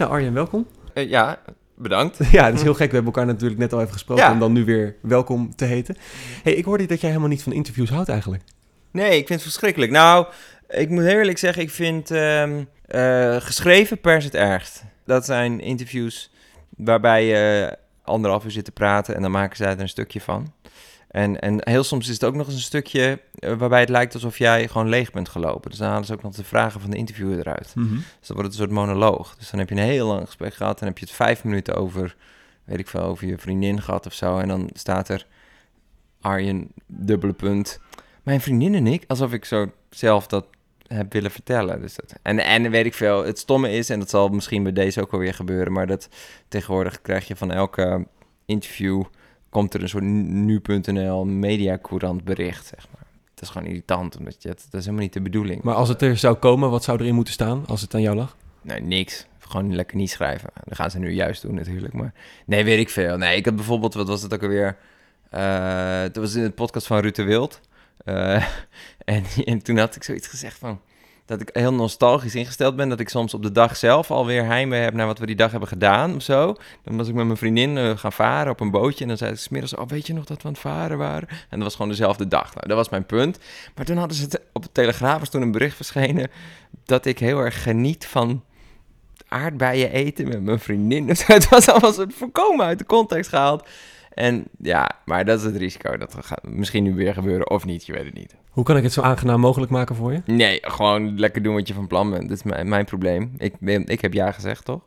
Nou Arjen, welkom. Eh, ja, bedankt. Ja, het is heel gek. We hebben elkaar natuurlijk net al even gesproken Ja. om dan nu weer welkom te heten. hey, ik hoorde dat jij helemaal niet van interviews houdt eigenlijk. Nee, ik vind het verschrikkelijk. Nou, ik moet eerlijk zeggen, ik vind ehm, eh, geschreven pers het ergst. Dat zijn interviews waarbij je anderhalf uur zit te praten en dan maken zij er een stukje van. En, en heel soms is het ook nog eens een stukje eh, waarbij het lijkt alsof jij gewoon leeg bent gelopen. Dus dan halen ze ook nog de vragen van de interviewer eruit. Dus dan wordt het een soort monoloog. Dus dan heb je een heel lang gesprek gehad. Dan heb je het vijf minuten over, weet ik veel, over je vriendin gehad of zo. En dan staat er Arjen, dubbele punt. Mijn vriendin en ik, alsof ik zo zelf dat heb willen vertellen. Dus dat, en, en weet ik veel, het stomme is, en dat zal misschien bij deze ook wel weer gebeuren, maar dat tegenwoordig krijg je van elke interview, komt er een soort nu.nl mediacourant bericht, zeg maar. Dat is gewoon irritant, omdat je het, dat is helemaal niet de bedoeling. Maar als het er zou komen, wat zou erin moeten staan als het aan jou lag? Nee, niks. Gewoon lekker niet schrijven. Dat gaan ze nu juist doen natuurlijk. Maar nee, weet ik veel. Nee, ik had bijvoorbeeld, wat was het ook alweer? Eh dat was in de podcast van Ruud de Wild. Eh, en, en toen had ik zoiets gezegd van... dat ik heel nostalgisch ingesteld ben. Dat ik soms op de dag zelf alweer heimwee heb naar wat we die dag hebben gedaan of zo. Dan was ik met mijn vriendin eh, gaan varen op een bootje. En dan zei ik smiddags, oh weet je nog dat we aan het varen waren? En dat was gewoon dezelfde dag. Nou, dat was mijn punt. Maar toen hadden ze het op de Telegraaf, was toen een bericht verschenen... dat ik heel erg geniet van aardbeien eten met mijn vriendin. Het was allemaal voorkomen uit de context gehaald. En ja, maar dat is het risico. Dat gaat misschien nu weer gebeuren of niet, je weet het niet. Hoe kan ik het zo aangenaam mogelijk maken voor je? Nee, gewoon lekker doen wat je van plan bent. Dat is mijn, mijn probleem. Ik, ben- ik heb ja gezegd, toch?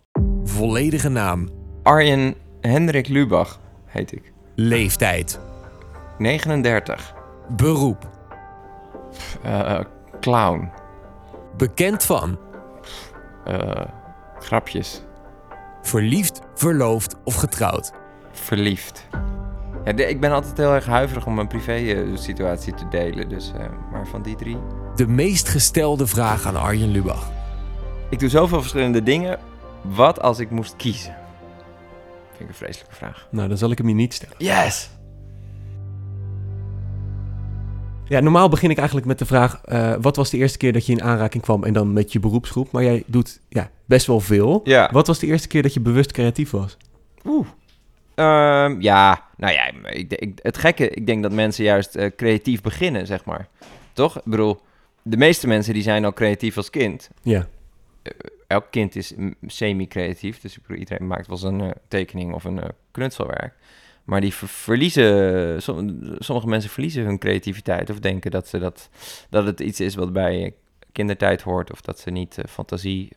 Volledige naam. Arjen Hendrik Lubach heet ik. Leeftijd. 39. Beroep. Eh, clown. Bekend van. Eh, grapjes. Verliefd, verloofd of getrouwd. Verliefd. Ja, de- ik ben altijd heel erg huiverig om mijn privé-situatie te delen. Dus, eh, maar van die drie... De meest gestelde vraag aan Arjen Lubach. Ik doe zoveel verschillende dingen. Wat als ik moest kiezen? Vind ik een vreselijke vraag. Nou, dan zal ik hem je niet stellen. Yes! Ja, normaal begin ik eigenlijk met de vraag... eh, wat was de eerste keer dat je in aanraking kwam en dan met je beroepsgroep? Maar jij doet ja, best wel veel. Ja. Wat was de eerste keer dat je bewust creatief was? Oeh. Ehm, ja, nou ja, ik, ik, het gekke, ik denk dat mensen juist eh, creatief beginnen, zeg maar. Toch? Ik bedoel, de meeste mensen die zijn al creatief als kind. Ja. Elk kind is semi-creatief, dus ik bedoel, iedereen maakt wel eens een eh, tekening of een eh, knutselwerk. Maar die ver- verliezen, som- sommige mensen verliezen hun creativiteit of denken dat, ze dat, dat het iets is wat bij eh, kindertijd hoort of dat ze niet eh, fantasie,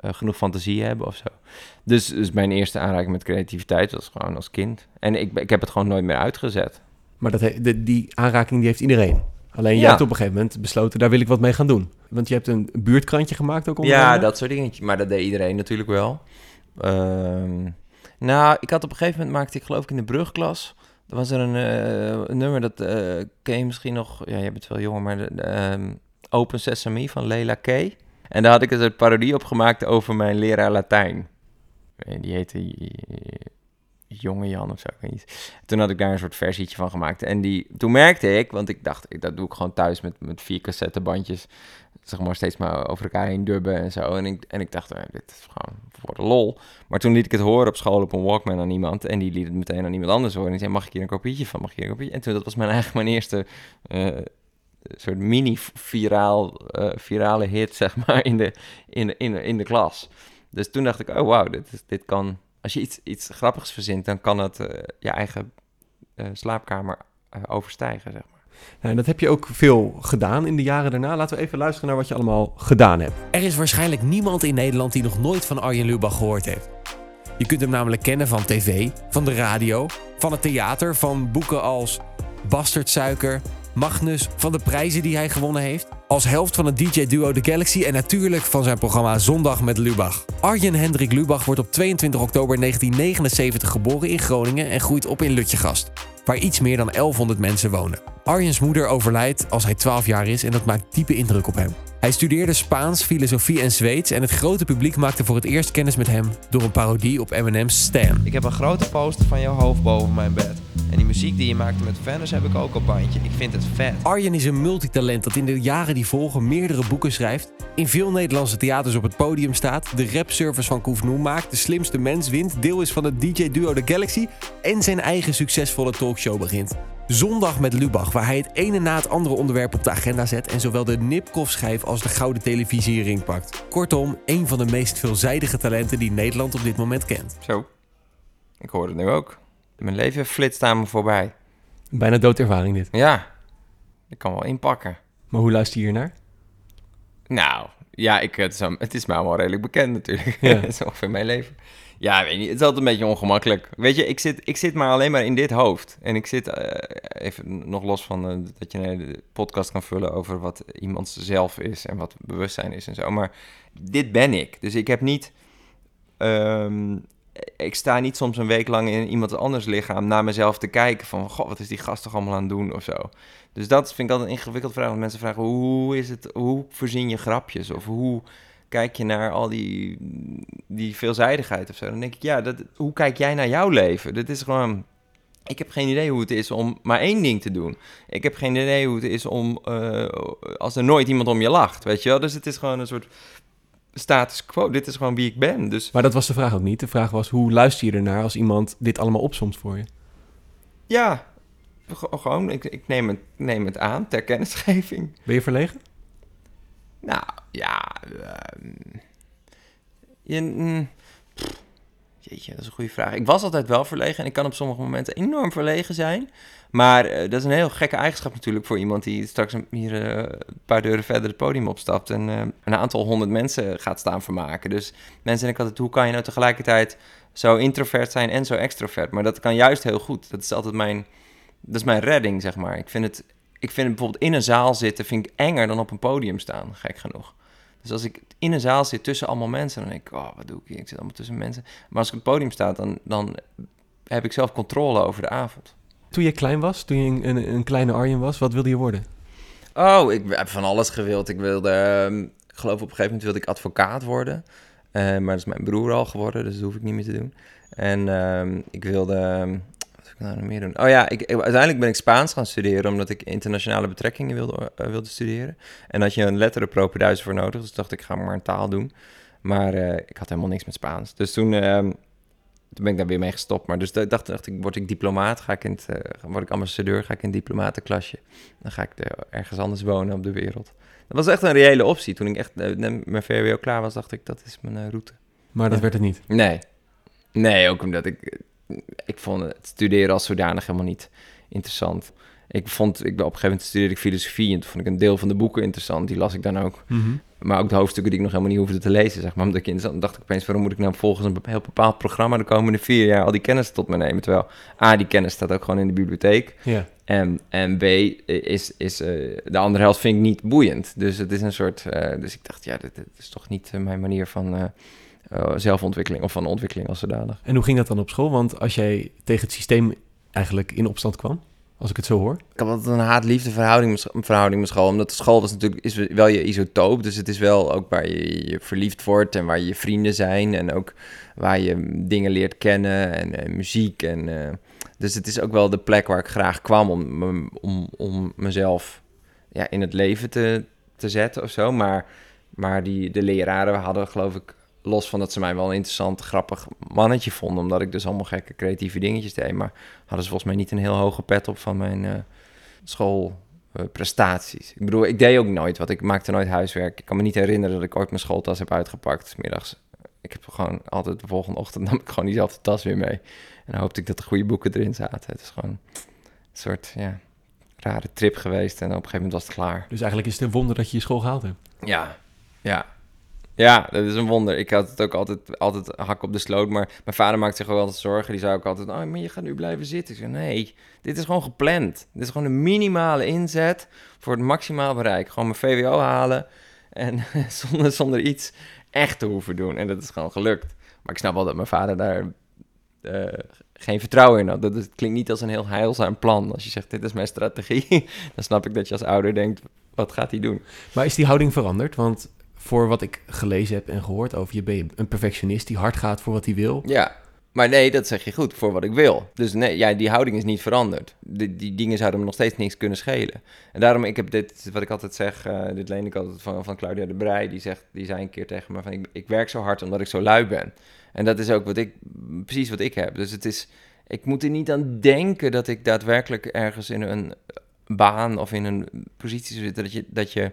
eh, genoeg fantasie hebben of zo. Dus, dus mijn eerste aanraking met creativiteit was gewoon als kind. En ik, ik heb het gewoon nooit meer uitgezet. Maar dat he- de, die aanraking die heeft iedereen. Alleen jij Ja. hebt op een gegeven moment besloten, daar wil ik wat mee gaan doen. Want je hebt een buurtkrantje gemaakt ook onder Ja, dat soort dingetjes. Maar dat deed iedereen natuurlijk wel. Ehm, nou, ik had op een gegeven moment maakte ik geloof ik in de brugklas. Er was er een, eh, een nummer dat eh, ken je misschien nog. Ja, je bent wel jonger, maar de, de, ehm, Open Sesame van Leila K. En daar had ik een soort parodie op gemaakt over mijn leraar Latijn. Eh, Die heette eh, Jonge Jan of zo. Ik weet niet. Toen had ik daar een soort versietje van gemaakt. En die, toen merkte ik, want ik dacht, ik, dat doe ik gewoon thuis met, met vier cassettebandjes zeg maar, steeds maar over elkaar heen dubben en zo. En ik, en ik dacht, eh, dit is gewoon voor de lol. Maar toen liet ik het horen op school op een Walkman aan iemand. En die liet het meteen aan iemand anders horen. En die zei, mag ik hier een kopietje van? Mag ik hier een kopietje? En toen, dat was mijn, eigenlijk mijn eerste soort mini-viraal, eh, virale hit, zeg maar, in de, in, de, in, de, in de klas. Dus toen dacht ik, oh wauw, dit, is- dit kan... Als je iets, iets grappigs verzint, dan kan het eh, je eigen eh, slaapkamer eh, overstijgen, zeg maar. Nou, en dat heb je ook veel gedaan in de jaren daarna. Laten we even luisteren naar wat je allemaal gedaan hebt. Er is waarschijnlijk niemand in Nederland die nog nooit van Arjen Lubach gehoord heeft. Je kunt hem namelijk kennen van tv, van de radio, van het theater, van boeken als Bastardsuiker, Magnus, van de prijzen die hij gewonnen heeft, als helft van het DJ-duo The Galaxy en natuurlijk van zijn programma Zondag met Lubach. Arjen Hendrik Lubach wordt op 22 oktober 1979 geboren in Groningen en groeit op in Lutjegast, waar iets meer dan 1100 mensen wonen. Arjens moeder overlijdt als hij 12 jaar is en dat maakt diepe indruk op hem. Hij studeerde Spaans, filosofie en Zweeds en het grote publiek maakte voor het eerst kennis met hem door een parodie op Eminem's Stan. Ik heb een grote poster van jouw hoofd boven mijn bed. En die muziek die je maakte met Venice heb ik ook op bandje. Ik vind het vet. Arjen is een multitalent dat in de jaren die volgen meerdere boeken schrijft in veel Nederlandse theaters op het podium staat, de rapservice van Koefnoem maakt, de slimste mens wint, deel is van het DJ-duo The Galaxy en zijn eigen succesvolle talkshow begint. Zondag met Lubach, waar hij het ene na het andere onderwerp op de agenda zet en zowel de Nipkoff-schijf als de gouden televisiering pakt. Kortom, een van de meest veelzijdige talenten die Nederland op dit moment kent. Zo. Ik hoor het nu ook. Mijn leven flitst aan me voorbij. Bijna doodervaring dit. Ja. Ik kan wel inpakken. Maar hoe luister je hier naar? Nou, ja, ik, het, is, het is mij allemaal redelijk bekend natuurlijk. Ja. Het is ongeveer mijn leven. Ja, weet niet, het is altijd een beetje ongemakkelijk. Weet je, ik zit, ik zit maar alleen maar in dit hoofd. En ik zit, eh, even nog los van eh, dat je een hele podcast kan vullen over wat iemand zelf is en wat bewustzijn is en zo. Maar dit ben ik. Dus ik heb niet, ehm, ik sta niet soms een week lang in iemand anders lichaam naar mezelf te kijken van, god, wat is die gast toch allemaal aan het doen of zo. Dus dat vind ik altijd een ingewikkeld vraag. Want mensen vragen, hoe is het, hoe voorzien je grapjes? Of hoe kijk je naar al die, die veelzijdigheid of zo? Dan denk ik, ja, dat, hoe kijk jij naar jouw leven? Dat is gewoon... Ik heb geen idee hoe het is om maar één ding te doen. Ik heb geen idee hoe het is om... eh, als er nooit iemand om je lacht, weet je wel? Dus het is gewoon een soort status quo. Dit is gewoon wie ik ben. Dus Maar dat was de vraag ook niet. De vraag was, hoe luister je ernaar als iemand dit allemaal opsomt voor je? ja, ge- gewoon, ik, ik neem, het, neem het aan ter kennisgeving. Ben je verlegen? Nou, ja. ehm, je, mm, jeetje, dat is een goede vraag. Ik was altijd wel verlegen en ik kan op sommige momenten enorm verlegen zijn. Maar eh, dat is een heel gekke eigenschap natuurlijk voor iemand die straks hier eh, een paar deuren verder het podium opstapt en eh, een aantal honderd mensen gaat staan vermaken. Dus mensen denken altijd, hoe kan je nou tegelijkertijd zo introvert zijn en zo extrovert? Maar dat kan juist heel goed. Dat is altijd mijn, dat is mijn redding, zeg maar. Ik vind het ik vind het bijvoorbeeld in een zaal zitten vind ik enger dan op een podium staan, gek genoeg. Dus als ik in een zaal zit tussen allemaal mensen, dan denk ik, oh, wat doe ik hier? Ik zit allemaal tussen mensen. Maar als ik op het podium sta, dan, dan heb ik zelf controle over de avond. Toen je klein was, toen je een, een, een kleine Arjen was, wat wilde je worden? Oh, ik heb van alles gewild. Ik wilde, ehm, ik geloof op een gegeven moment wilde ik advocaat worden. Eh, maar dat is mijn broer al geworden, dus dat hoef ik niet meer te doen. En ehm, ik wilde, ehm, ik nou meer doen? Oh ja, ik, ik- uiteindelijk ben ik Spaans gaan studeren, omdat ik internationale betrekkingen wilde, eh, wilde studeren. En had je een letterenpropeduizen voor nodig, dus dacht ik, ga maar een taal doen. Maar eh, ik had helemaal niks met Spaans. Dus toen, ehm, toen ben ik daar weer mee gestopt. Maar dus da- dacht, dacht ik, word ik diplomaat, ga ik in het, eh, word ik ambassadeur, ga ik in het diplomatenklasje. Dan ga ik er ergens anders wonen op de wereld. Dat was echt een reële optie. Toen ik echt mijn VWO klaar was, dacht ik, dat is mijn route. Maar dat Ja. werd het niet. Nee. Nee, ook omdat ik... Ik vond het studeren als zodanig helemaal niet interessant. Ik vond... Ik, op een gegeven moment studeerde ik filosofie... en toen vond ik een deel van de boeken interessant. Die las ik dan ook. Maar ook de hoofdstukken die ik nog helemaal niet hoefde te lezen, zeg maar. Omdat ik interessant dacht ik opeens, waarom moet ik nou volgens een heel bepaald programma... de komende vier jaar al die kennis tot me nemen? Terwijl A, die kennis staat ook gewoon in de bibliotheek... Ja. En, en B, is, is eh, de andere helft vind ik niet boeiend. Dus het is een soort. eh, dus ik dacht, ja, dit, dit is toch niet eh, mijn manier van eh, zelfontwikkeling of van ontwikkeling als zodanig. En hoe ging dat dan op school? Want als jij tegen het systeem eigenlijk in opstand kwam, als ik het zo hoor. Ik had altijd een haat-liefde verhouding, verhouding met school. Omdat de school was natuurlijk is wel je isotoop. Dus het is wel ook waar je, je verliefd wordt en waar je vrienden zijn. En ook waar je dingen leert kennen en, eh, muziek. En, eh, dus het is ook wel de plek waar ik graag kwam om, om, om mezelf ja, in het leven te, te zetten of zo. Maar, maar die, de leraren hadden geloof ik, los van dat ze mij wel een interessant, grappig mannetje vonden. Omdat ik dus allemaal gekke creatieve dingetjes deed. Maar hadden ze volgens mij niet een heel hoge pet op van mijn eh, schoolprestaties. ik bedoel, ik deed ook nooit wat. Ik maakte nooit huiswerk. Ik kan me niet herinneren dat ik ooit mijn schooltas heb uitgepakt. Middags. Ik heb gewoon altijd de volgende ochtend nam ik gewoon diezelfde tas weer mee. En dan hoopte ik dat de goede boeken erin zaten. Het is gewoon een soort, ja, rare trip geweest. En op een gegeven moment was het klaar. Dus eigenlijk is het een wonder dat je je school gehaald hebt. Ja, ja. Ja, dat is een wonder. Ik had het ook altijd, altijd hak op de sloot. Maar mijn vader maakte zich ook altijd zorgen. Die zei ook altijd, oh, maar je gaat nu blijven zitten. Ik zei, nee, dit is gewoon gepland. Dit is gewoon een minimale inzet voor het maximaal bereik. Gewoon mijn VWO halen en zonder, zonder iets echt te hoeven doen. En dat is gewoon gelukt. Maar ik snap wel dat mijn vader daar eh, geen vertrouwen in had. Dat klinkt niet als een heel heilzaam plan. Als je zegt, dit is mijn strategie, dan snap ik dat je als ouder denkt, wat gaat hij doen? Maar is die houding veranderd? Want voor wat ik gelezen heb en gehoord over je, ben je een perfectionist die hard gaat voor wat hij wil. Ja, Maar nee, dat zeg je goed, voor wat ik wil. Dus nee, ja, die houding is niet veranderd. Die, die dingen zouden me nog steeds niks kunnen schelen. En daarom, ik heb dit, wat ik altijd zeg, eh, dit leen ik altijd van, van Claudia de Brij. Die, zegt, die zei een keer tegen me van, ik, ik werk zo hard omdat ik zo lui ben. En dat is ook wat ik, precies wat ik heb. Dus het is, ik moet er niet aan denken dat ik daadwerkelijk ergens in een baan of in een positie zit dat je, dat je,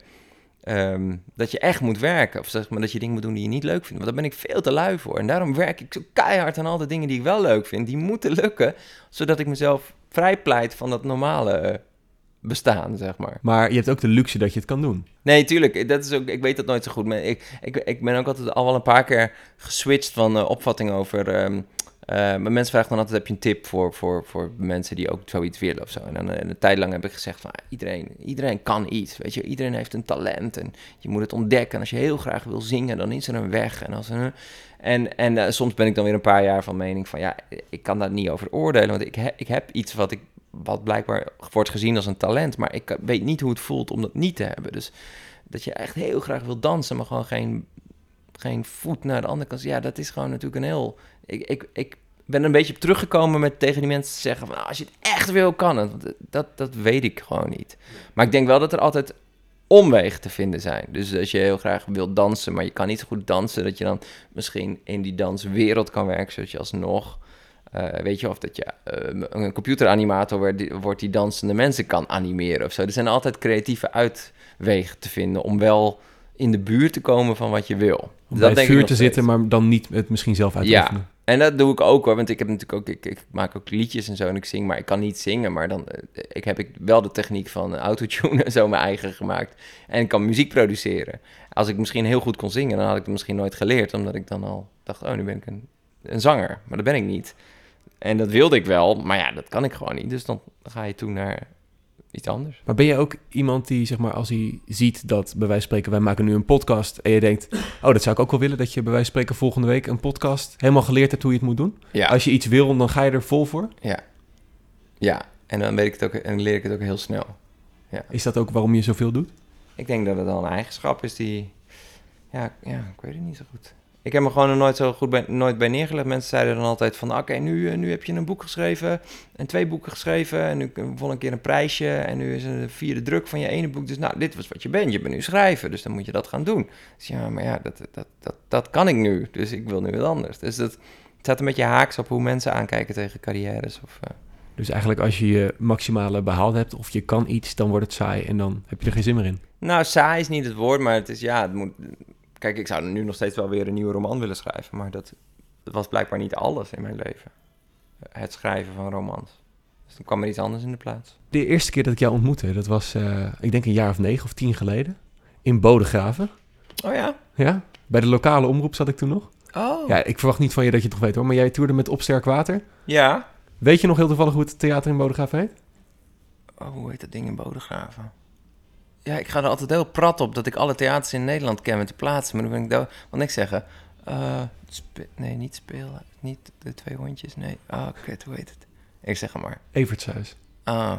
ehm, dat je echt moet werken. Of zeg maar dat je dingen moet doen die je niet leuk vindt. Want daar ben ik veel te lui voor. En daarom werk ik zo keihard aan al de dingen die ik wel leuk vind. Die moeten lukken, zodat ik mezelf vrijpleit van dat normale eh, bestaan, zeg maar. Maar je hebt ook de luxe dat je het kan doen. Nee, tuurlijk. Dat is ook, ik weet dat nooit zo goed. Maar ik, ik, ik ben ook altijd al wel een paar keer geswitcht van uh, opvatting over... ehm, eh, maar mensen vragen dan altijd, heb je een tip voor, voor, voor mensen die ook zoiets willen of zo? En dan eh, een tijd lang heb ik gezegd van, ah, iedereen, iedereen kan iets, weet je. Iedereen heeft een talent en je moet het ontdekken. En als je heel graag wil zingen, dan is er een weg. En, als een, en, en eh, soms ben ik dan weer een paar jaar van mening van, ja, ik kan daar niet over oordelen. Want ik, ik heb iets wat, ik, wat blijkbaar wordt gezien als een talent, maar ik weet niet hoe het voelt om dat niet te hebben. Dus dat je echt heel graag wil dansen, maar gewoon geen geen voet naar de andere kant. Ja, dat is gewoon natuurlijk een heel... Ik, ik, ik ben een beetje op teruggekomen met tegen die mensen te zeggen van... "Nou, als je het echt wil, kan het. Want dat, dat weet ik gewoon niet. Maar ik denk wel dat er altijd omwegen te vinden zijn. Dus als je heel graag wil dansen, maar je kan niet zo goed dansen... dat je dan misschien in die danswereld kan werken, zodat je alsnog... eh, weet je, of dat je eh, een computeranimator wordt die, wordt die dansende mensen kan animeren of zo. Er zijn altijd creatieve uitwegen te vinden om wel in de buurt te komen van wat je wil. Om Dat bij het denk vuur te steeds. zitten, maar dan niet het misschien zelf uit te Ja. oefenen. En dat doe ik ook hoor, want ik heb natuurlijk ook, ik, ik maak ook liedjes en zo en ik zing, maar ik kan niet zingen. Maar dan eh, ik heb ik wel de techniek van autotune en zo mijn eigen gemaakt. En ik kan muziek produceren. Als ik misschien heel goed kon zingen, dan had ik het misschien nooit geleerd, omdat ik dan al dacht, oh, nu ben ik een, een zanger. Maar dat ben ik niet. En dat wilde ik wel, maar ja, dat kan ik gewoon niet. Dus dan ga je toen naar iets anders. Maar ben je ook iemand die, zeg maar, als hij ziet dat, bij wijze van spreken, wij maken nu een podcast en je denkt, oh, dat zou ik ook wel willen, dat je bij wijze van spreken volgende week een podcast helemaal geleerd hebt hoe je het moet doen? Ja, Als je iets wil, dan ga je er vol voor. ja. Ja, en dan weet ik het ook en leer ik het ook heel snel. Is dat ook waarom je zoveel doet? Ik denk dat het al een eigenschap is die... Ja, ja, ik weet het niet zo goed. Ik heb me gewoon er nooit zo goed bij, nooit bij neergelegd. Mensen zeiden dan altijd van... Oké, nu, eh, nu heb je een boek geschreven en twee boeken geschreven... en nu won een keer een prijsje... en nu is er een vierde druk van je ene boek. Dus nou, dit was wat je bent. Je bent nu schrijver, dus dan moet je dat gaan doen. Dus ja, maar ja, dat, dat, dat, dat kan ik nu. Dus ik wil nu wat anders. Dus dat het staat een beetje haaks op hoe mensen aankijken tegen carrières. Of, eh, Dus eigenlijk als je je maximale behaald hebt of je kan iets, dan wordt het saai en dan heb je er geen zin meer in. Nou, saai is niet het woord, maar het is ja, het moet. Kijk, ik zou nu nog steeds wel weer een nieuwe roman willen schrijven, maar dat, was blijkbaar niet alles in mijn leven. Het schrijven van romans. Dus dan kwam er iets anders in de plaats. De eerste keer dat ik jou ontmoette, dat was, eh, ik denk een jaar of negen of tien geleden, in Bodegraven. Oh ja? Ja, bij de lokale omroep zat ik toen nog. Oh. Ja, ik verwacht niet van je dat je het nog weet hoor, maar jij toerde met Op Sterk Water. Ja. Weet je nog heel toevallig hoe het theater in Bodegraven heet? Oh, hoe heet dat ding in Bodegraven? Ja, ik ga er altijd heel prat op dat ik alle theaters in Nederland ken met de plaatsen. Maar dan ben ik dood. Wat ik zeggen? Eh, spe- nee, niet spelen. Niet de twee hondjes. Nee. Ah, kut, hoe heet het? Ik zeg het maar. Evertshuis. Ah.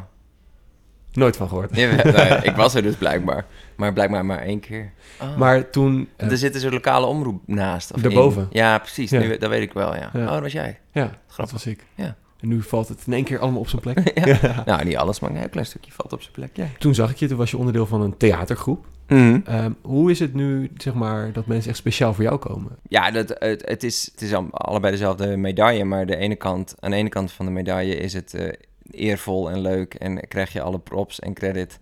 Nooit van gehoord. Ja, nou, ik was er dus blijkbaar. Maar blijkbaar maar één keer. Ah. Maar toen... eh, er zit dus een lokale omroep naast. Of Daarboven. in. Ja, precies. Ja. Nu, dat weet ik wel, ja. Ja. Oh, dat was jij. ja, dat Grappig. was ik. Ja. En nu valt het in één keer allemaal op zijn plek. ja. Nou, niet alles, maar een heel klein stukje valt op zijn plek. Ja. Toen zag ik je, toen was je onderdeel van een theatergroep. Mhm. Ehm, hoe is het nu, zeg maar, dat mensen echt speciaal voor jou komen? Ja, dat, het, het, is, het is al- allebei dezelfde medaille, maar de ene kant, aan de ene kant van de medaille is het eh, eervol en leuk en krijg je alle props en credit.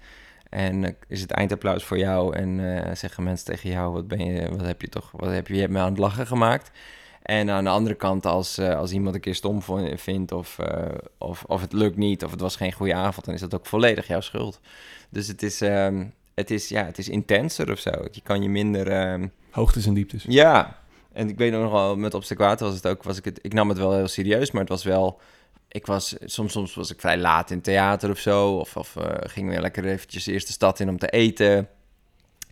En eh, is het eindapplaus voor jou en eh, zeggen mensen tegen jou, wat, ben je, wat heb je toch, wat heb je, je hebt me aan het lachen gemaakt. En aan de andere kant, als, eh, als iemand een keer stom vindt of, eh, of, of het lukt niet of het was geen goede avond, dan is dat ook volledig jouw schuld. Dus het is, ehm, het is, ja, het is intenser of zo. Je kan je minder... ehm, Hoogtes en dieptes. ja, en ik weet nog wel, met Obstacle was het ook, was ik het, ik nam het wel heel serieus, maar het was wel, ik was, soms, soms was ik vrij laat in theater of zo, of, of eh, ging weer lekker eventjes eerst de stad in om te eten.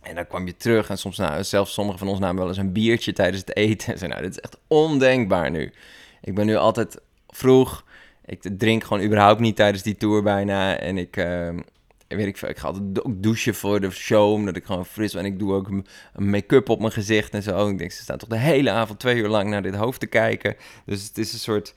En dan kwam je terug en soms, nou, zelfs sommigen van ons namen wel eens een biertje tijdens het eten. En zei, nou, dit is echt ondenkbaar nu. Ik ben nu altijd vroeg, ik drink gewoon überhaupt niet tijdens die tour bijna. En ik, ehm, weet ik ik ga altijd ook douchen voor de show, omdat ik gewoon fris ben. En ik doe ook een make-up op mijn gezicht en zo. Ik denk, ze staan toch de hele avond twee uur lang naar dit hoofd te kijken. Dus het is een soort,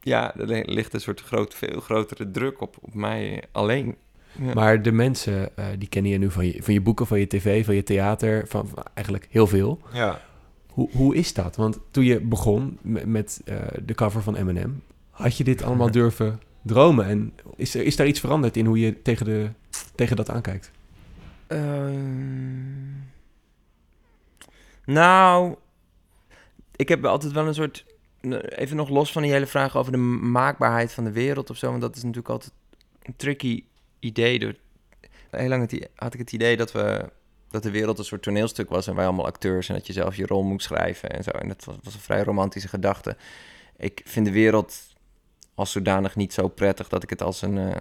ja, er ligt een soort groot, veel grotere druk op, op mij alleen. Ja. Maar de mensen, eh, die kennen je nu van je, van je boeken, van je tv, van je theater, van, van eigenlijk heel veel. ja. Hoe, hoe is dat? Want toen je begon met, met eh, de cover van Eminem, had je dit allemaal durven dromen? En is, er, is daar iets veranderd in hoe je tegen, de, tegen dat aankijkt? Ehm, nou, ik heb altijd wel een soort. Even nog los van die hele vraag over de maakbaarheid van de wereld of zo. Want dat is natuurlijk altijd een tricky idee. Door, heel lang had ik het idee dat, we, dat de wereld een soort toneelstuk was. En wij allemaal acteurs. En dat je zelf je rol moet schrijven en zo. En dat was, was een vrij romantische gedachte. Ik vind de wereld als zodanig niet zo prettig dat ik het als een. eh,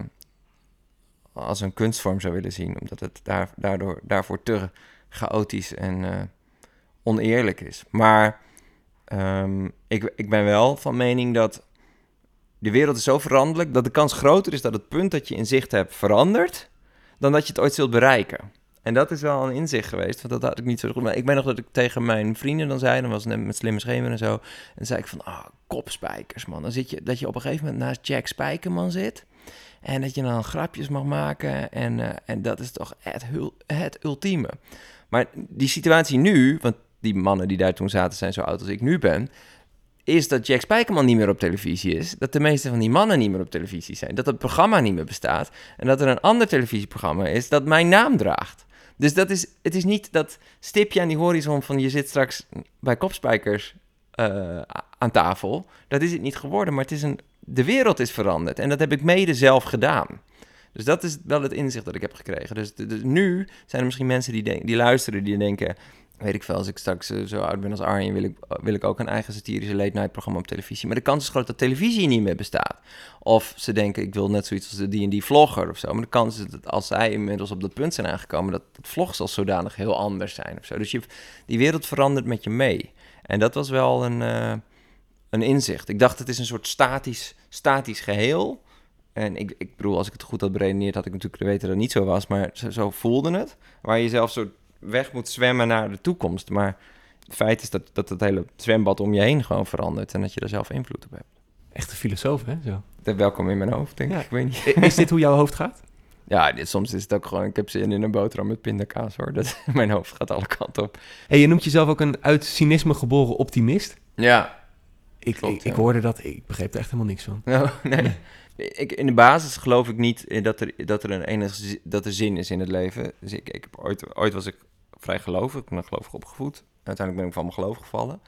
als een kunstvorm zou willen zien. Omdat het daar, daardoor, daarvoor te chaotisch en eh, oneerlijk is. Maar ehm, ik, ik ben wel van mening dat de wereld is zo veranderlijk... dat de kans groter is dat het punt dat je in zicht hebt verandert... dan dat je het ooit zult bereiken. En dat is wel een inzicht geweest, want dat had ik niet zo goed. Maar ik ben nog dat ik tegen mijn vrienden dan zei, dan was het net met slimme schemer en zo. En zei ik van, ah, kopspijkers, man. Dan zit je, dat je op een gegeven moment naast Jack Spijkerman zit. En dat je dan grapjes mag maken. En, eh, en dat is toch het, het ultieme. Maar die situatie nu, want die mannen die daar toen zaten zijn zo oud als ik nu ben... is dat Jack Spijkerman niet meer op televisie is. Dat de meeste van die mannen niet meer op televisie zijn. Dat het programma niet meer bestaat. En dat er een ander televisieprogramma is dat mijn naam draagt. Dus dat is, het is niet dat stipje aan die horizon van je zit straks bij kopspijkers eh, aan tafel. Dat is het niet geworden, maar het is een, de wereld is veranderd. En dat heb ik mede zelf gedaan. Dus dat is wel het inzicht dat ik heb gekregen. Dus, dus nu zijn er misschien mensen die, die luisteren, die denken... Weet ik veel, als ik straks eh, zo oud ben als Arjen... Wil ik, wil ik ook een eigen satirische late-night programma op televisie. Maar de kans is groot dat televisie niet meer bestaat. Of ze denken, ik wil net zoiets als de D&D-vlogger of zo. Maar de kans is dat als zij inmiddels op dat punt zijn aangekomen... dat het vlogs als zodanig heel anders zijn of zo. Dus je, die wereld verandert met je mee. En dat was wel een, eh, een inzicht. Ik dacht, het is een soort statisch, statisch geheel... En ik, ik bedoel, als ik het goed had beredeneerd, had ik natuurlijk weten dat het niet zo was. Maar zo, zo voelde het. Waar je zelf zo weg moet zwemmen naar de toekomst. Maar het feit is dat, dat het hele zwembad om je heen gewoon verandert. En dat je er zelf invloed op hebt. Echt een filosoof, hè? Zo. Dat welkom in mijn hoofd, denk ik. Ja. Ik weet niet. Is dit hoe jouw hoofd gaat? Ja, dit, soms is het ook gewoon... Ik heb zin in een boterham met pindakaas, hoor. Dat, mijn hoofd gaat alle kanten op. Hey, je noemt jezelf ook een uit cynisme geboren optimist. Ja, Ik, Klopt, ik, ik hoorde dat, ik begreep er echt helemaal niks van. Nou, nee. Ik, in de basis geloof ik niet in dat er, dat er een enige dat er zin is in het leven. Dus ik, ik heb ooit, ooit was ik vrij gelovig, ik ben gelovig opgevoed. Uiteindelijk ben ik van mijn geloof gevallen.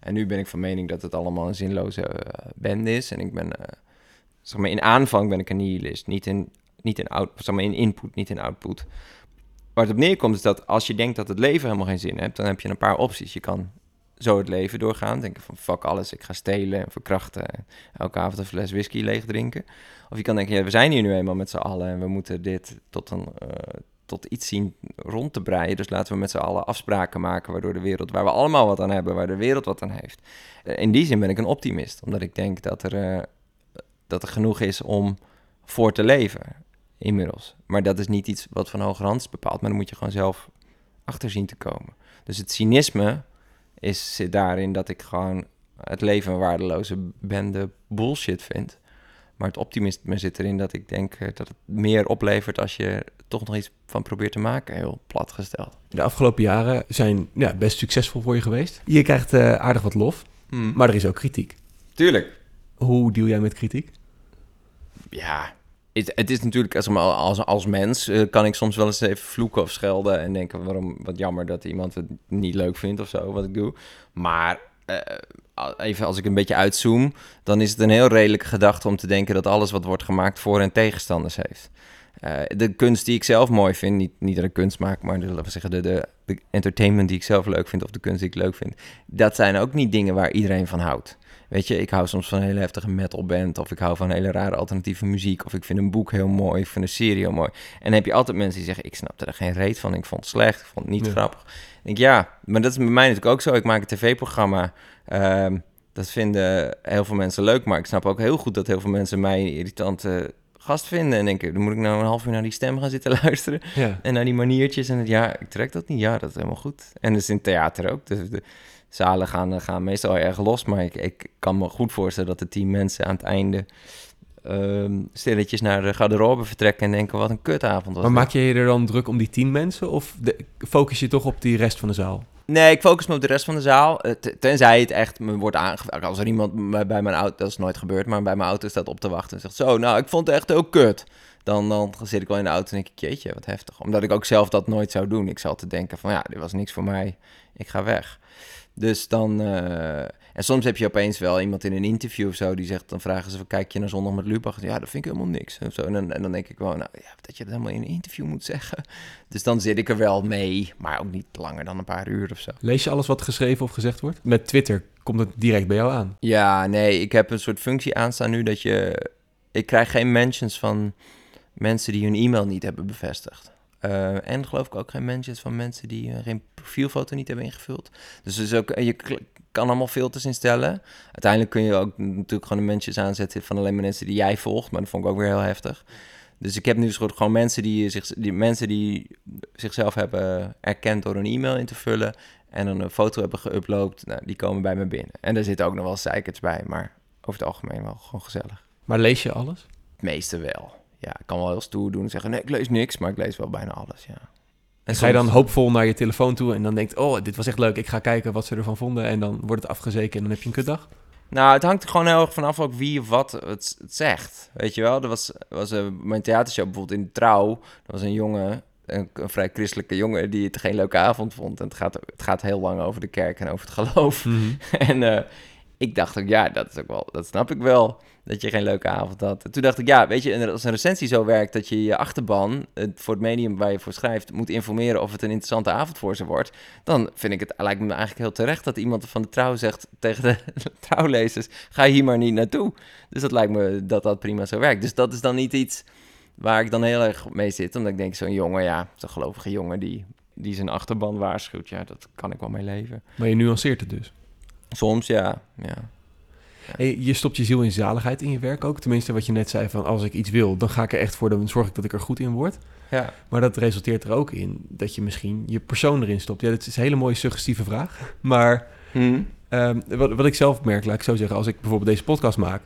En nu ben ik van mening dat het allemaal een zinloze eh, bende is. En ik ben, eh, zeg maar, in aanvang ben ik een nihilist. Niet in, niet in, out, zeg maar, in input, niet in output. Waar het op neerkomt is dat als je denkt dat het leven helemaal geen zin heeft, dan heb je een paar opties. Je kan zo het leven doorgaan, denken van fuck alles, ik ga stelen en verkrachten. En elke avond een fles whisky leeg drinken. Of je kan denken, ja, we zijn hier nu eenmaal met z'n allen en we moeten dit tot, een, eh, tot iets zien rond te breien. Dus laten we met z'n allen afspraken maken waardoor de wereld, waar we allemaal wat aan hebben, waar de wereld wat aan heeft. Eh, in die zin ben ik een optimist, omdat ik denk dat er, eh, dat er genoeg is om voor te leven, inmiddels. Maar dat is niet iets wat van hogerhand is bepaald, maar dan moet je gewoon zelf achter zien te komen. Dus het cynisme is, zit daarin dat ik gewoon het leven een waardeloze bende bullshit vind. Maar het optimisme zit erin dat ik denk eh, dat het meer oplevert als je toch nog iets van probeert te maken, heel plat gesteld. De afgelopen jaren zijn ja, best succesvol voor je geweest. Je krijgt eh, aardig wat lof, maar er is ook kritiek. tuurlijk. Hoe deal jij met kritiek? Ja, het, is natuurlijk als, als, als mens eh, kan ik soms wel eens even vloeken of schelden en denken waarom wat jammer dat iemand het niet leuk vindt of zo wat ik doe. Maar eh, even als ik een beetje uitzoom, dan is het een heel redelijke gedachte om te denken dat alles wat wordt gemaakt voor- en tegenstanders heeft. Eh, de kunst die ik zelf mooi vind, niet, niet dat ik kunst maak, maar laten we zeggen, de, de entertainment die ik zelf leuk vind of de kunst die ik leuk vind, dat zijn ook niet dingen waar iedereen van houdt. Weet je, ik hou soms van een hele heftige metalband. Of ik hou van hele rare alternatieve muziek. Of ik vind een boek heel mooi. Ik vind een serie heel mooi. En dan heb je altijd mensen die zeggen... ik snapte er geen reet van. Ik vond het slecht. Ik vond het niet Ja. grappig. Ik denk, ja, maar dat is bij mij natuurlijk ook zo. Ik maak een tv-programma. Ehm, dat vinden heel veel mensen leuk. Maar ik snap ook heel goed dat heel veel mensen mij een irritante gast vinden. En denk ik, dan moet ik nou een half uur naar die stem gaan zitten luisteren. Ja. En naar die maniertjes. En het, ja, ik trek dat niet. Ja, dat is helemaal goed. En dat is in theater ook. Dus de zalen gaan, gaan meestal erg los. Maar ik, ik kan me goed voorstellen dat de tien mensen aan het einde... ehm, stilletjes naar de garderobe vertrekken en denken... wat een kutavond was Maar maak je je er dan druk om die tien mensen? Of de- focus je toch op die rest van de zaal? Nee, ik focus me op de rest van de zaal. Eh, Tenzij het echt me wordt aangevraagd. Als er iemand bij mijn auto, dat is nooit gebeurd, maar bij mijn auto staat op te wachten en zegt: Zo, nou, ik vond het echt heel kut. Dan, dan zit ik wel in de auto en denk ik: Jeetje, wat heftig. Omdat ik ook zelf dat nooit zou doen. Ik zou te denken: van ja, dit was niks voor mij, ik ga weg. Dus dan. eh, en soms heb je opeens wel iemand in een interview of zo die zegt: dan vragen ze: Kijk je naar zondag met Lubach? Ja, dat vind ik helemaal niks. En, zo. En, dan, en dan denk ik wel: Nou ja, dat je dat helemaal in een interview moet zeggen. Dus dan zit ik er wel mee, maar ook niet langer dan een paar uur of zo. Lees je alles wat geschreven of gezegd wordt? Met Twitter komt het direct bij jou aan. Ja, nee, ik heb een soort functie aanstaan nu dat je... Ik krijg geen mentions van mensen die hun e-mail niet hebben bevestigd. Eh, en geloof ik ook geen mentions van mensen die eh, geen profielfoto niet hebben ingevuld. Dus, dus ook, je k- kan allemaal filters instellen. Uiteindelijk kun je ook natuurlijk gewoon de mentions aanzetten van alleen maar mensen die jij volgt. Maar dat vond ik ook weer heel heftig. Dus ik heb nu soort gewoon mensen die, zich, die, mensen die zichzelf hebben erkend door een e-mail in te vullen en dan een foto hebben geüpload, nou, die komen bij me binnen. En daar zitten ook nog wel zeikers bij, maar over het algemeen wel gewoon gezellig. Maar lees je alles? Het meeste wel. Ja, ik kan wel heel stoer doen en zeggen, nee, ik lees niks, maar ik lees wel bijna alles, ja. En Ga je dan hoopvol naar je telefoon toe en dan denkt... oh, dit was echt leuk, ik ga kijken wat ze ervan vonden... en dan wordt het afgezeken en dan heb je een kutdag? Nou, het hangt er gewoon heel erg vanaf ook wie of wat het, het zegt. Weet je wel, er was, was eh, mijn theatershow bijvoorbeeld in Trouw. Er was een jongen, een, een vrij christelijke jongen, die het geen leuke avond vond. En het gaat, het gaat heel lang over de kerk en over het geloof. En eh, ik dacht ook, ja, dat is ook wel, dat snap ik wel. Dat je geen leuke avond had. En toen dacht ik, ja, weet je, als een recensie zo werkt dat je je achterban het, voor het medium waar je voor schrijft moet informeren of het een interessante avond voor ze wordt, dan vind ik het lijkt me eigenlijk heel terecht dat iemand van de trouw zegt tegen de trouwlezers: ga hier maar niet naartoe. Dus dat lijkt me dat dat prima zo werkt. Dus dat is dan niet iets waar ik dan heel erg mee zit, omdat ik denk, zo'n jongen, ja, zo'n gelovige jongen die, die zijn achterban waarschuwt, ja, dat kan ik wel mee leven. Maar je nuanceert het dus. Soms, ja, ja. Hey, je stopt je ziel in zaligheid in je werk ook. Tenminste, wat je net zei van als ik iets wil, dan ga ik er echt voor. Dan zorg ik dat ik er goed in word. Ja. Maar dat resulteert er ook in dat je misschien je persoon erin stopt. Ja, dat is een hele mooie suggestieve vraag. Maar Hm? ehm, wat, wat ik zelf merk, laat ik zo zeggen, als ik bijvoorbeeld deze podcast maak,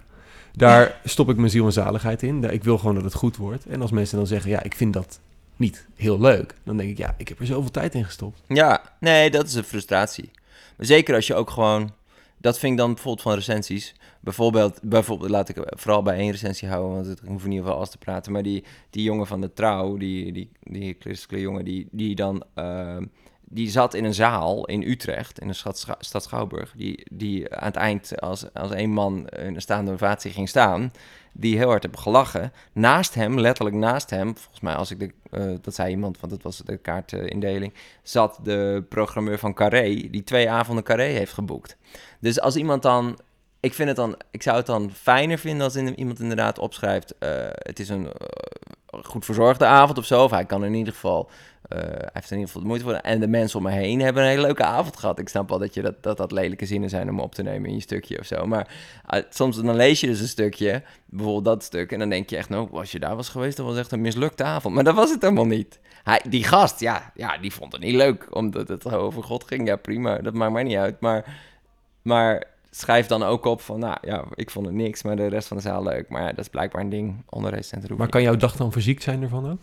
daar stop ik mijn ziel en zaligheid in. Daar- Ik wil gewoon dat het goed wordt. En als mensen dan zeggen, ja, ik vind dat niet heel leuk, dan denk ik, ja, ik heb er zoveel tijd in gestopt. Ja, nee, dat is een frustratie. Maar zeker als je ook gewoon... Dat vind ik dan bijvoorbeeld van recensies. Bijvoorbeeld, bijvoorbeeld laat ik vooral bij één recensie houden, want het hoeft niet over alles te praten. Maar die, die jongen van de trouw, die, die, die christelijke jongen, die, die dan... ehm, die zat in een zaal in Utrecht, in de stad, stad Schouwburg. Die, die aan het eind als, als één man in een staande ovatie ging staan. Die heel hard hebben gelachen. Naast hem, letterlijk naast hem, volgens mij als ik de, eh, dat zei iemand, want dat was de kaartindeling, zat de programmeur van Carré, die twee avonden Carré heeft geboekt. Dus als iemand dan, ik vind het dan, ik zou het dan fijner vinden als iemand inderdaad opschrijft, eh, het is een eh, goed verzorgde avond of zo, of hij kan in ieder geval, eh, hij heeft in ieder geval de moeite voor, en de mensen om me heen hebben een hele leuke avond gehad. Ik snap wel dat je dat, dat, dat lelijke zinnen zijn om op te nemen in je stukje of zo, maar eh, soms dan lees je dus een stukje, bijvoorbeeld dat stuk, en dan denk je echt, nou, als je daar was geweest, dat was echt een mislukte avond. Maar dat was het helemaal niet. Hij, die gast, ja, ja, die vond het niet leuk, omdat het over God ging. Ja, prima, dat maakt mij niet uit. Maar, maar schrijf dan ook op van, nou ja, ik vond het niks, maar de rest van de zaal leuk. Maar ja, dat is blijkbaar een ding onder recensenten. Maar kan jouw dag dan verziekt zijn ervan ook?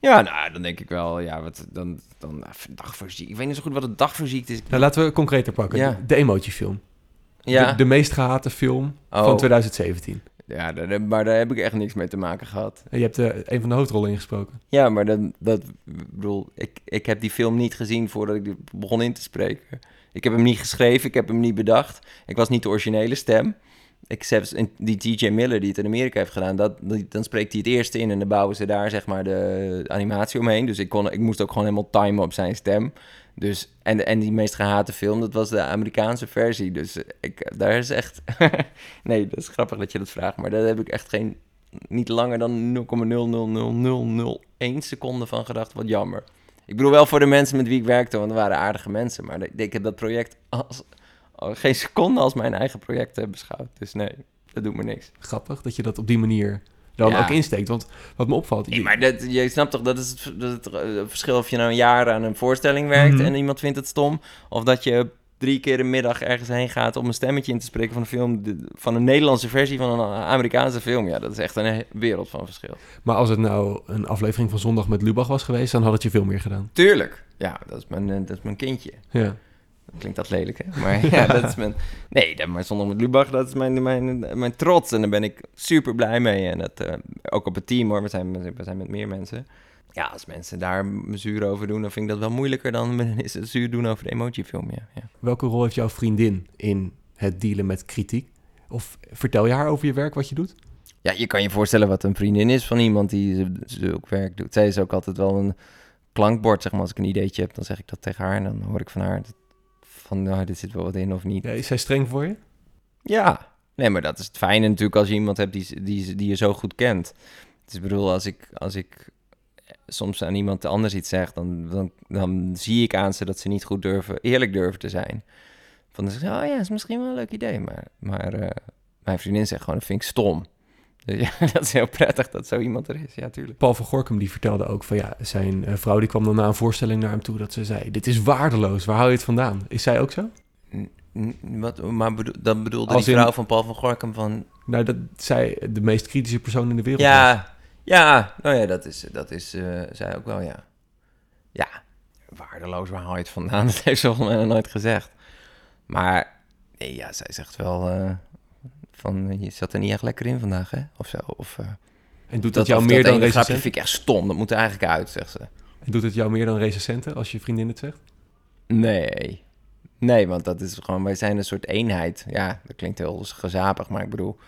Ja, nou, dan denk ik wel, ja, wat, dan, dan dagverziek. Ik weet niet zo goed wat het dagverziekt is. Nou, laten we concreter pakken. Ja. De, emotiefilm. Ja, De, de meest gehate film Oh. van 2017. ja daar, maar daar heb ik echt niks mee te maken gehad. Je hebt eh, een van de hoofdrollen ingesproken. Ja, maar dat, dat ik bedoel, ik, ik heb die film niet gezien voordat ik begon in te spreken. Ik heb hem niet geschreven, ik heb hem niet bedacht. Ik was niet de originele stem. Ik die TJ Miller die het in Amerika heeft gedaan, dat, dan spreekt hij het eerste in en dan bouwen ze daar zeg maar de animatie omheen. Dus ik, kon, ik moest ook gewoon helemaal timen op zijn stem. Dus, en, en die meest gehate film, dat was de Amerikaanse versie. Dus ik, daar is echt... nee, dat is grappig dat je dat vraagt, maar daar heb ik echt geen... Niet langer dan 0,00001 seconde van gedacht. Wat jammer. Ik bedoel wel voor de mensen met wie ik werkte, want er waren aardige mensen. Maar ik, heb dat project als, al geen seconde als mijn eigen project eh, beschouwd. Dus nee, dat doet me niks. Grappig dat je dat op die manier dan Ja. ook insteekt. Want wat me opvalt... Je- maar dat, je snapt toch, dat is het, dat is het eh, verschil of je nou een jaar aan een voorstelling werkt Mhm. en iemand vindt het stom. Of dat je drie keer een middag ergens heen gaat om een stemmetje in te spreken van een film, van een Nederlandse versie van een Amerikaanse film. Ja, dat is echt een wereld van verschil. Maar als het nou een aflevering van Zondag met Lubach was geweest... dan had het je veel meer gedaan. Tuurlijk. Ja, dat is mijn, eh, dat is mijn kindje. Ja. Klinkt dat lelijk, hè? Maar ja, dat is mijn... Nee, dat, maar zonder met Lubach, dat is mijn, mijn, mijn trots. En daar ben ik super blij mee. En dat, eh, ook op het team, hoor. We zijn, we zijn met meer mensen. Ja, als mensen daar zuur over doen, dan vind ik dat wel moeilijker dan mensen zuur doen over de emotiefilm, ja. ja. Welke rol heeft jouw vriendin in het dealen met kritiek? Of vertel je haar over je werk, wat je doet? Ja, je kan je voorstellen wat een vriendin is van iemand die zulk werk doet. Zij is ook altijd wel een klankbord, zeg maar. Als ik een ideetje heb, dan zeg ik dat tegen haar. En dan hoor ik van haar dat- van, nou, dit zit wel wat in of niet. Ja, is zij streng voor je? Ja, nee, maar dat is het fijne natuurlijk als je iemand hebt die, die, die je zo goed kent. Dus ik bedoel, als ik, als ik soms aan iemand anders iets zeg, dan, dan, dan zie ik aan ze dat ze niet goed durven, eerlijk durven te zijn. Van dan zeg ik, oh ja, is misschien wel een leuk idee. Maar, maar eh, mijn vriendin zegt gewoon, dat vind ik stom. Dus ja, dat is heel prettig dat zo iemand er is, ja, tuurlijk. Paul van Gorkum die vertelde ook van ja, zijn eh, vrouw die kwam dan na een voorstelling naar hem toe dat ze zei: Dit is waardeloos, waar haal je het vandaan? Is zij ook zo? Wat, maar bedoel, dan bedoelde Als die in- vrouw van Paul van Gorkum van... Nou, dat zij de meest kritische persoon in de wereld was. Ja, nou ja, dat is, dat is eh, zij ook wel, ja. Ja, waardeloos, waar haal je het vandaan? Dat heeft ze volgens mij nog nooit gezegd. Maar, nee, ja, zij zegt wel eh, van, je zat er niet echt lekker in vandaag, hè? Of zo, of... eh, En doet het jou meer dan recensenten? vind ik echt stom, dat moet er eigenlijk uit, zegt ze. En doet het jou meer dan recensenten als je vriendin het zegt? Nee, nee, want dat is gewoon, wij zijn een soort eenheid. Ja, dat klinkt heel gezapig, maar ik bedoel,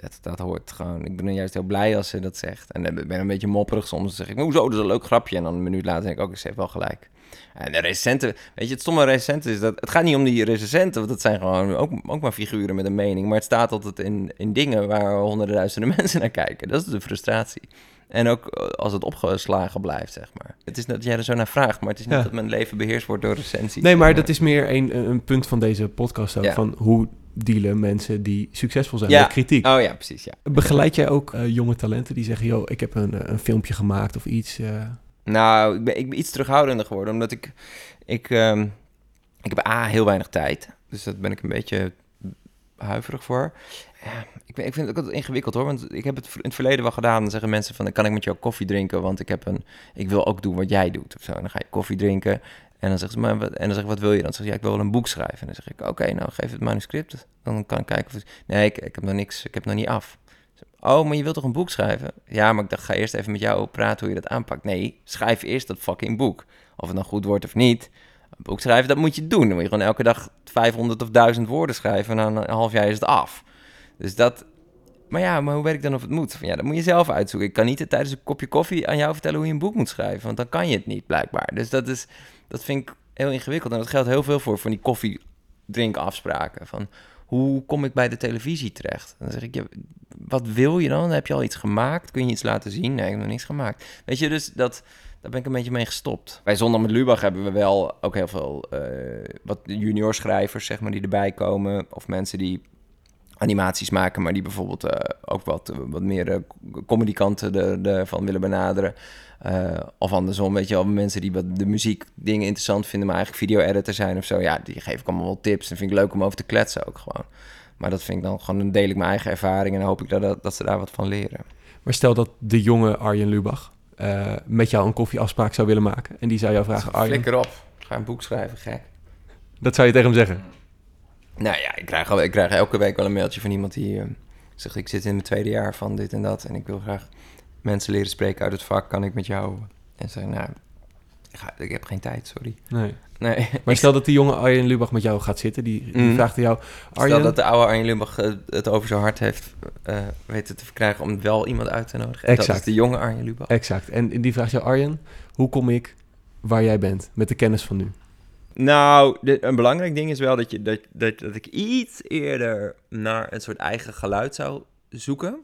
dat, dat hoort gewoon. Ik ben juist heel blij als ze dat zegt. En dan ben ik een beetje mopperig soms. Dan zeg ik, hoezo, dat is een leuk grapje. En dan een minuut later denk ik, ook, ze heeft wel gelijk. En de recensenten, weet je, het stomme recensenten is dat, het gaat niet om die recensenten, want dat zijn gewoon ook, ook maar figuren met een mening. Maar het staat altijd in, in dingen waar honderdduizenden mensen naar kijken. Dat is de frustratie. En ook eh, als het opgeslagen blijft, zeg maar. Het is dat jij er zo naar vraagt, maar het is niet Ja. dat mijn leven beheerst wordt door recensies. Nee, maar dat is meer een, een punt van deze podcast ook. Ja. Van hoe dealen mensen die succesvol zijn Ja. met kritiek. Oh ja, precies, ja. Begeleid jij ook eh, jonge talenten die zeggen: Yo, ik heb een, eh, een filmpje gemaakt of iets? eh, Nou, ik ben, ik ben iets terughoudender geworden, omdat ik... Ik, ehm, ik heb A, heel weinig tijd. Dus daar ben ik een beetje huiverig voor. Ja, ik, ben, ik vind het ook altijd ingewikkeld hoor. Want ik heb het in het verleden wel gedaan. Dan zeggen mensen van, kan ik met jou koffie drinken? Want ik, heb een, ik wil ook doen wat jij doet. Of zo. En dan ga je koffie drinken. En dan zeggen ze, maar wat, en dan zeg ik, wat wil je? Dan zeg je, ja, ik wil wel een boek schrijven. En dan zeg ik, oké, nou geef het manuscript. Dan kan ik kijken of... het- Nee, ik, heb nog niks, ik heb nog niet af. Oh, maar je wilt toch een boek schrijven? Ja, maar ik dacht, ga eerst even met jou praten hoe je dat aanpakt. Nee, schrijf eerst dat fucking boek. Of het nou goed wordt of niet. Een boek schrijven, dat moet je doen. Dan moet je gewoon elke dag 500 of 1000 woorden schrijven. En na een half jaar is het af. Dus dat... Maar ja, maar hoe weet ik dan of het moet? Ja, dat moet je zelf uitzoeken. Ik kan niet tijdens een kopje koffie aan jou vertellen hoe je een boek moet schrijven. Want dan kan je het niet, blijkbaar. Dus dat, is, dat vind ik heel ingewikkeld. En dat geldt heel veel voor, van die koffiedrinkafspraken. Van, hoe kom ik bij de televisie terecht? Dan zeg ik, ja, wat wil je dan? Heb je al iets gemaakt? Kun je iets laten zien? Nee, ik heb nog niks gemaakt. Weet je, dus dat, daar ben ik een beetje mee gestopt. Bij Zondag met Lubach hebben we wel ook heel veel eh, wat junior schrijvers, zeg maar, die erbij komen. Of mensen die animaties maken, maar die bijvoorbeeld eh, ook wat, wat meer eh, comedykanten er- ervan willen benaderen. Eh, of andersom, weet je wel, mensen die wat de muziek dingen interessant vinden, maar eigenlijk video-editor zijn of zo. Ja, die geef ik allemaal wel tips en vind ik leuk om over te kletsen ook gewoon. Maar dat vind ik dan gewoon, dan deel ik mijn eigen ervaring en dan hoop ik dat, dat, dat ze daar wat van leren. Maar stel dat de jonge Arjen Lubach eh, met jou een koffieafspraak zou willen maken. En die zou jou vragen: Arjen, Flikker op, ga een boek schrijven, gek. dat zou je tegen hem zeggen. Nou ja, ik krijg, ik krijg elke week wel een mailtje van iemand die eh, zegt... ik zit in mijn tweede jaar van dit en dat... en ik wil graag mensen leren spreken uit het vak. Kan ik met jou? En zeg nou, ik, ga, ik heb geen tijd, sorry. Nee. Nee, Maar stel dat die jonge Arjen Lubach met jou gaat zitten. Die, die Mhm. vraagt aan jou: Stel Arjen, dat de oude Arjen Lumbach eh, het over zijn hart heeft eh, weten te verkrijgen... om wel iemand uit te nodigen. En dat Exact. is de jonge Arjen Lubach. Exact. En die vraagt jou: Arjen, hoe kom ik waar jij bent met de kennis van nu? Nou, een belangrijk ding is wel dat, je, dat, dat, dat ik iets eerder naar een soort eigen geluid zou zoeken.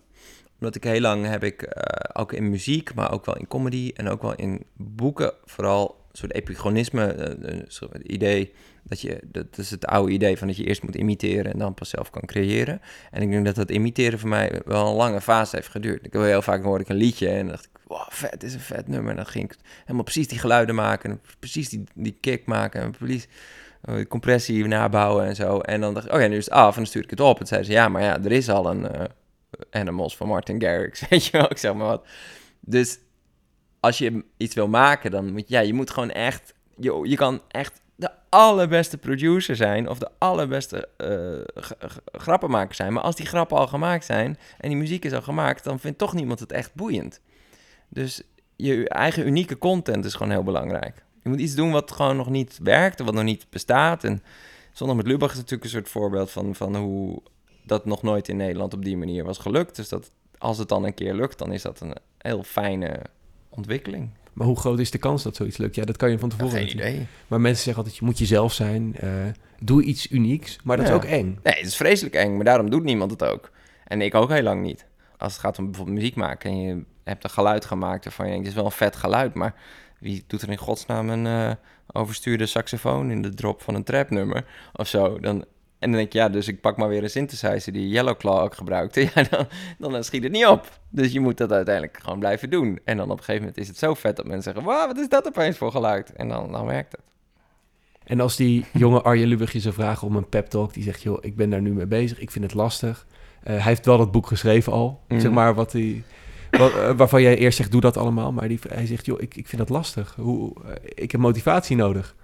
Omdat ik heel lang heb ik, eh, ook in muziek, maar ook wel in comedy en ook wel in boeken, vooral soort epigonisme, eh, een soort idee dat je, dat is het oude idee van dat je eerst moet imiteren en dan pas zelf kan creëren. En ik denk dat dat imiteren voor mij wel een lange fase heeft geduurd. Ik heb heel vaak hoorde ik een liedje en dacht ik, vet, is een vet nummer. En dan ging ik helemaal precies die geluiden maken, en precies die, die kick maken en precies die compressie nabouwen en zo. En dan dacht ik, oh nu is het af en dan stuur ik het op. En zeiden ze, ja, maar ja, er is al een eh, Animals van Martin Garrix, weet je wel, ik zeg maar wat. Dus als je iets wil maken, dan moet ja, je moet gewoon echt, je, je kan echt de allerbeste producer zijn of de allerbeste uh, grappenmaker zijn. Maar als die grappen al gemaakt zijn en die muziek is al gemaakt, dan vindt toch niemand het echt boeiend. Dus je eigen unieke content is gewoon heel belangrijk. Je moet iets doen wat gewoon nog niet werkt, wat nog niet bestaat. En Zondag met Lubach is natuurlijk een soort voorbeeld van, van hoe dat nog nooit in Nederland op die manier was gelukt. Dus dat als het dan een keer lukt, dan is dat een heel fijne ontwikkeling. Maar hoe groot is de kans dat zoiets lukt? Ja, dat kan je van tevoren Geen idee. Maar mensen zeggen altijd, je moet jezelf zijn. Uh, doe iets unieks. Maar dat Ja. is ook eng. Nee, het is vreselijk eng, maar daarom doet niemand het ook. En ik ook heel lang niet. Als het gaat om bijvoorbeeld muziek maken en je hebt een geluid gemaakt waarvan je denkt, dit is wel een vet geluid, maar wie doet er in godsnaam een eh, overstuurde saxofoon in de drop van een trapnummer of zo? Dan, en dan denk je, ja, dus ik pak maar weer een synthesizer die Yellowclaw ook gebruikte. Ja, dan, dan schiet het niet op. Dus je moet dat uiteindelijk gewoon blijven doen. En dan op een gegeven moment is het zo vet dat mensen zeggen, wauw, wat is dat opeens voor geluid? En dan, dan werkt het. En als die jonge Arjen Lubach je zou vragen om een pep talk, die zegt, joh, ik ben daar nu mee bezig, ik vind het lastig. Eh, hij heeft wel dat boek geschreven al, Mhm. zeg maar, wat hij, eh, waarvan jij eerst zegt, doe dat allemaal. Maar die, hij zegt, joh, ik, ik vind dat lastig. Hoe, eh, ik heb motivatie nodig.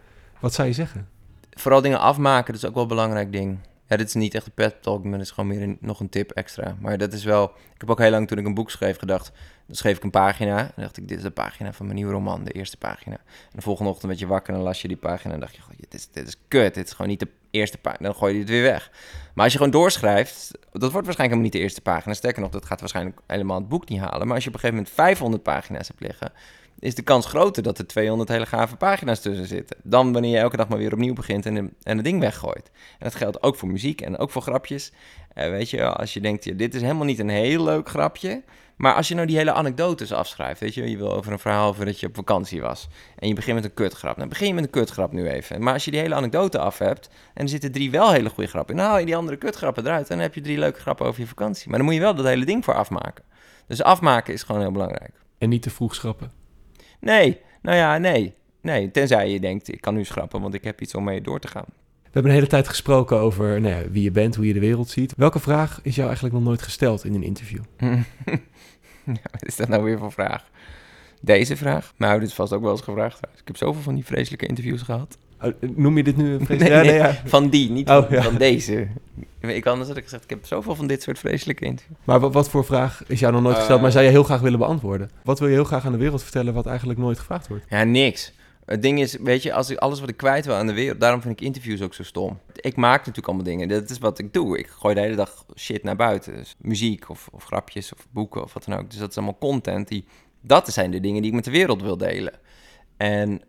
Wat zou je zeggen? vooral dingen afmaken, dat is ook wel een belangrijk ding. Ja, dit is niet echt een pet talk, maar dat is gewoon meer nog een tip extra. Maar dat is wel... Ik heb ook heel lang toen ik een boek schreef gedacht... Dan schreef ik een pagina. En dacht ik, dit is de pagina van mijn nieuwe roman, de eerste pagina. En de volgende ochtend werd je wakker en las je die pagina... En dacht je, goh, dit is, dit is kut, dit is gewoon niet de eerste pagina. Dan gooi je het weer weg. Maar als je gewoon doorschrijft... Dat wordt waarschijnlijk helemaal niet de eerste pagina. Sterker nog, dat gaat waarschijnlijk helemaal het boek niet halen. Maar als je op een gegeven moment 500 pagina's hebt liggen is de kans groter dat er 200 hele gave pagina's tussen zitten. Dan wanneer je elke dag maar weer opnieuw begint en, en het ding weggooit. En dat geldt ook voor muziek en ook voor grapjes. Eh, weet je, als je denkt, ja, dit is helemaal niet een heel leuk grapje. Maar als je nou die hele anekdotes afschrijft, weet je, je wil over een verhaal over dat je op vakantie was. En je begint met een kutgrap. Dan begin je met een kutgrap nu even. Maar als je die hele anekdote af hebt en er zitten drie wel hele goede grappen dan haal je die andere kutgrappen eruit. En dan heb je drie leuke grappen over je vakantie. Maar dan moet je wel dat hele ding voor afmaken. Dus afmaken is gewoon heel belangrijk. En niet te vroeg schrappen. Nee, nou ja, nee. Nee, tenzij je denkt, ik kan nu schrappen, want ik heb iets om mee door te gaan. We hebben een hele tijd gesproken over nou ja, wie je bent, hoe je de wereld ziet. Welke vraag is jou eigenlijk nog nooit gesteld in een interview? wat is dat nou weer voor vraag? Deze vraag? Nou, dit is vast ook wel eens gevraagd. Ik heb zoveel van die vreselijke interviews gehad. Oh, Noem je dit nu een Nee, vreselijk... Ja, nee, ja. Van die, niet Oh, van, ja. van deze. Ik anders had ik gezegd, ik heb zoveel van dit soort vreselijke interviews. Maar wat, wat voor vraag is jou nog nooit gesteld, Eh. maar zou je heel graag willen beantwoorden? Wat wil je heel graag aan de wereld vertellen wat eigenlijk nooit gevraagd wordt? Ja, niks. Het ding is, weet je, als ik alles wat ik kwijt wil aan de wereld, daarom vind ik interviews ook zo stom. Ik maak natuurlijk allemaal dingen. Dat is wat ik doe. Ik gooi de hele dag shit naar buiten. Dus muziek of, of grapjes of boeken of wat dan ook. Dus dat is allemaal content die. Dat zijn de dingen die ik met de wereld wil delen. En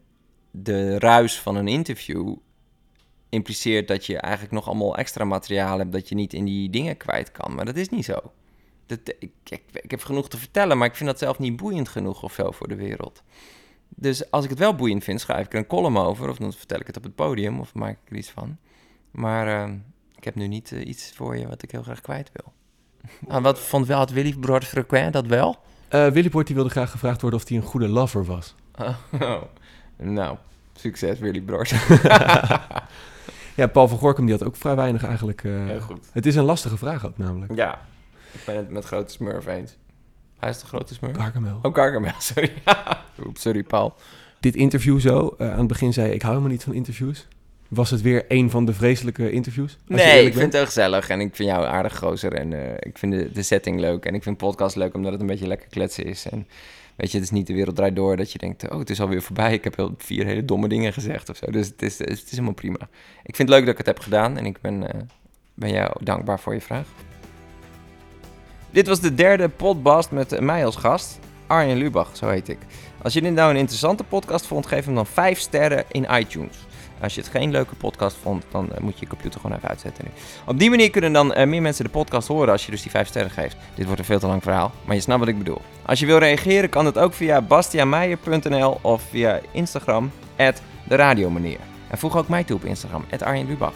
de ruis van een interview impliceert dat je eigenlijk nog allemaal extra materiaal hebt dat je niet in die dingen kwijt kan. Maar dat is niet zo. Dat, ik, ik, ik heb genoeg te vertellen, maar ik vind dat zelf niet boeiend genoeg of zo voor de wereld. Dus als ik het wel boeiend vind, schrijf ik er een column over. Of dan vertel ik het op het podium of maak ik er iets van. Maar eh, ik heb nu niet eh, iets voor je wat ik heel graag kwijt wil. Ah, wat vond wel het Willy Brood frequent, dat wel? Eh Willy die wilde graag gevraagd worden of hij een goede lover was. Oh, nou, succes Willy Brood. Ja, Paul van Gorkum die had ook vrij weinig eigenlijk. eh, Heel goed. Het is een lastige vraag ook namelijk. Ja, ik ben het met grote smurf eens. Hij is de grote smurf? Gargamel. Oh, Gargamel, sorry. Oeps, sorry Paul. Dit interview zo, eh, aan het begin zei je, ik hou helemaal niet van interviews. Was het weer een van de vreselijke interviews? Nee, ik vind het heel gezellig en ik vind jou aardig gozer en eh, ik vind de, de setting leuk en ik vind podcast leuk omdat het een beetje lekker kletsen is. En weet je, het is niet de wereld draait door dat je denkt, oh, het is alweer voorbij. Ik heb wel vier hele domme dingen gezegd of zo. Dus het is, het is helemaal prima. Ik vind het leuk dat ik het heb gedaan en ik ben, eh, ben jou dankbaar voor je vraag. Dit was de derde podcast met mij als gast. Arjen Lubach, zo heet ik. Als je dit nou een interessante podcast vond, geef hem dan 5 sterren in iTunes. Als je het geen leuke podcast vond, dan eh, moet je je computer gewoon even uitzetten nu. Op die manier kunnen dan eh, meer mensen de podcast horen als je dus die 5 sterren geeft. Dit wordt een veel te lang verhaal, maar je snapt wat ik bedoel. Als je wil reageren, kan dat ook via bastiameijer.nl of via Instagram, de radiomanier. En voeg ook mij toe op Instagram, Arjen Lubach.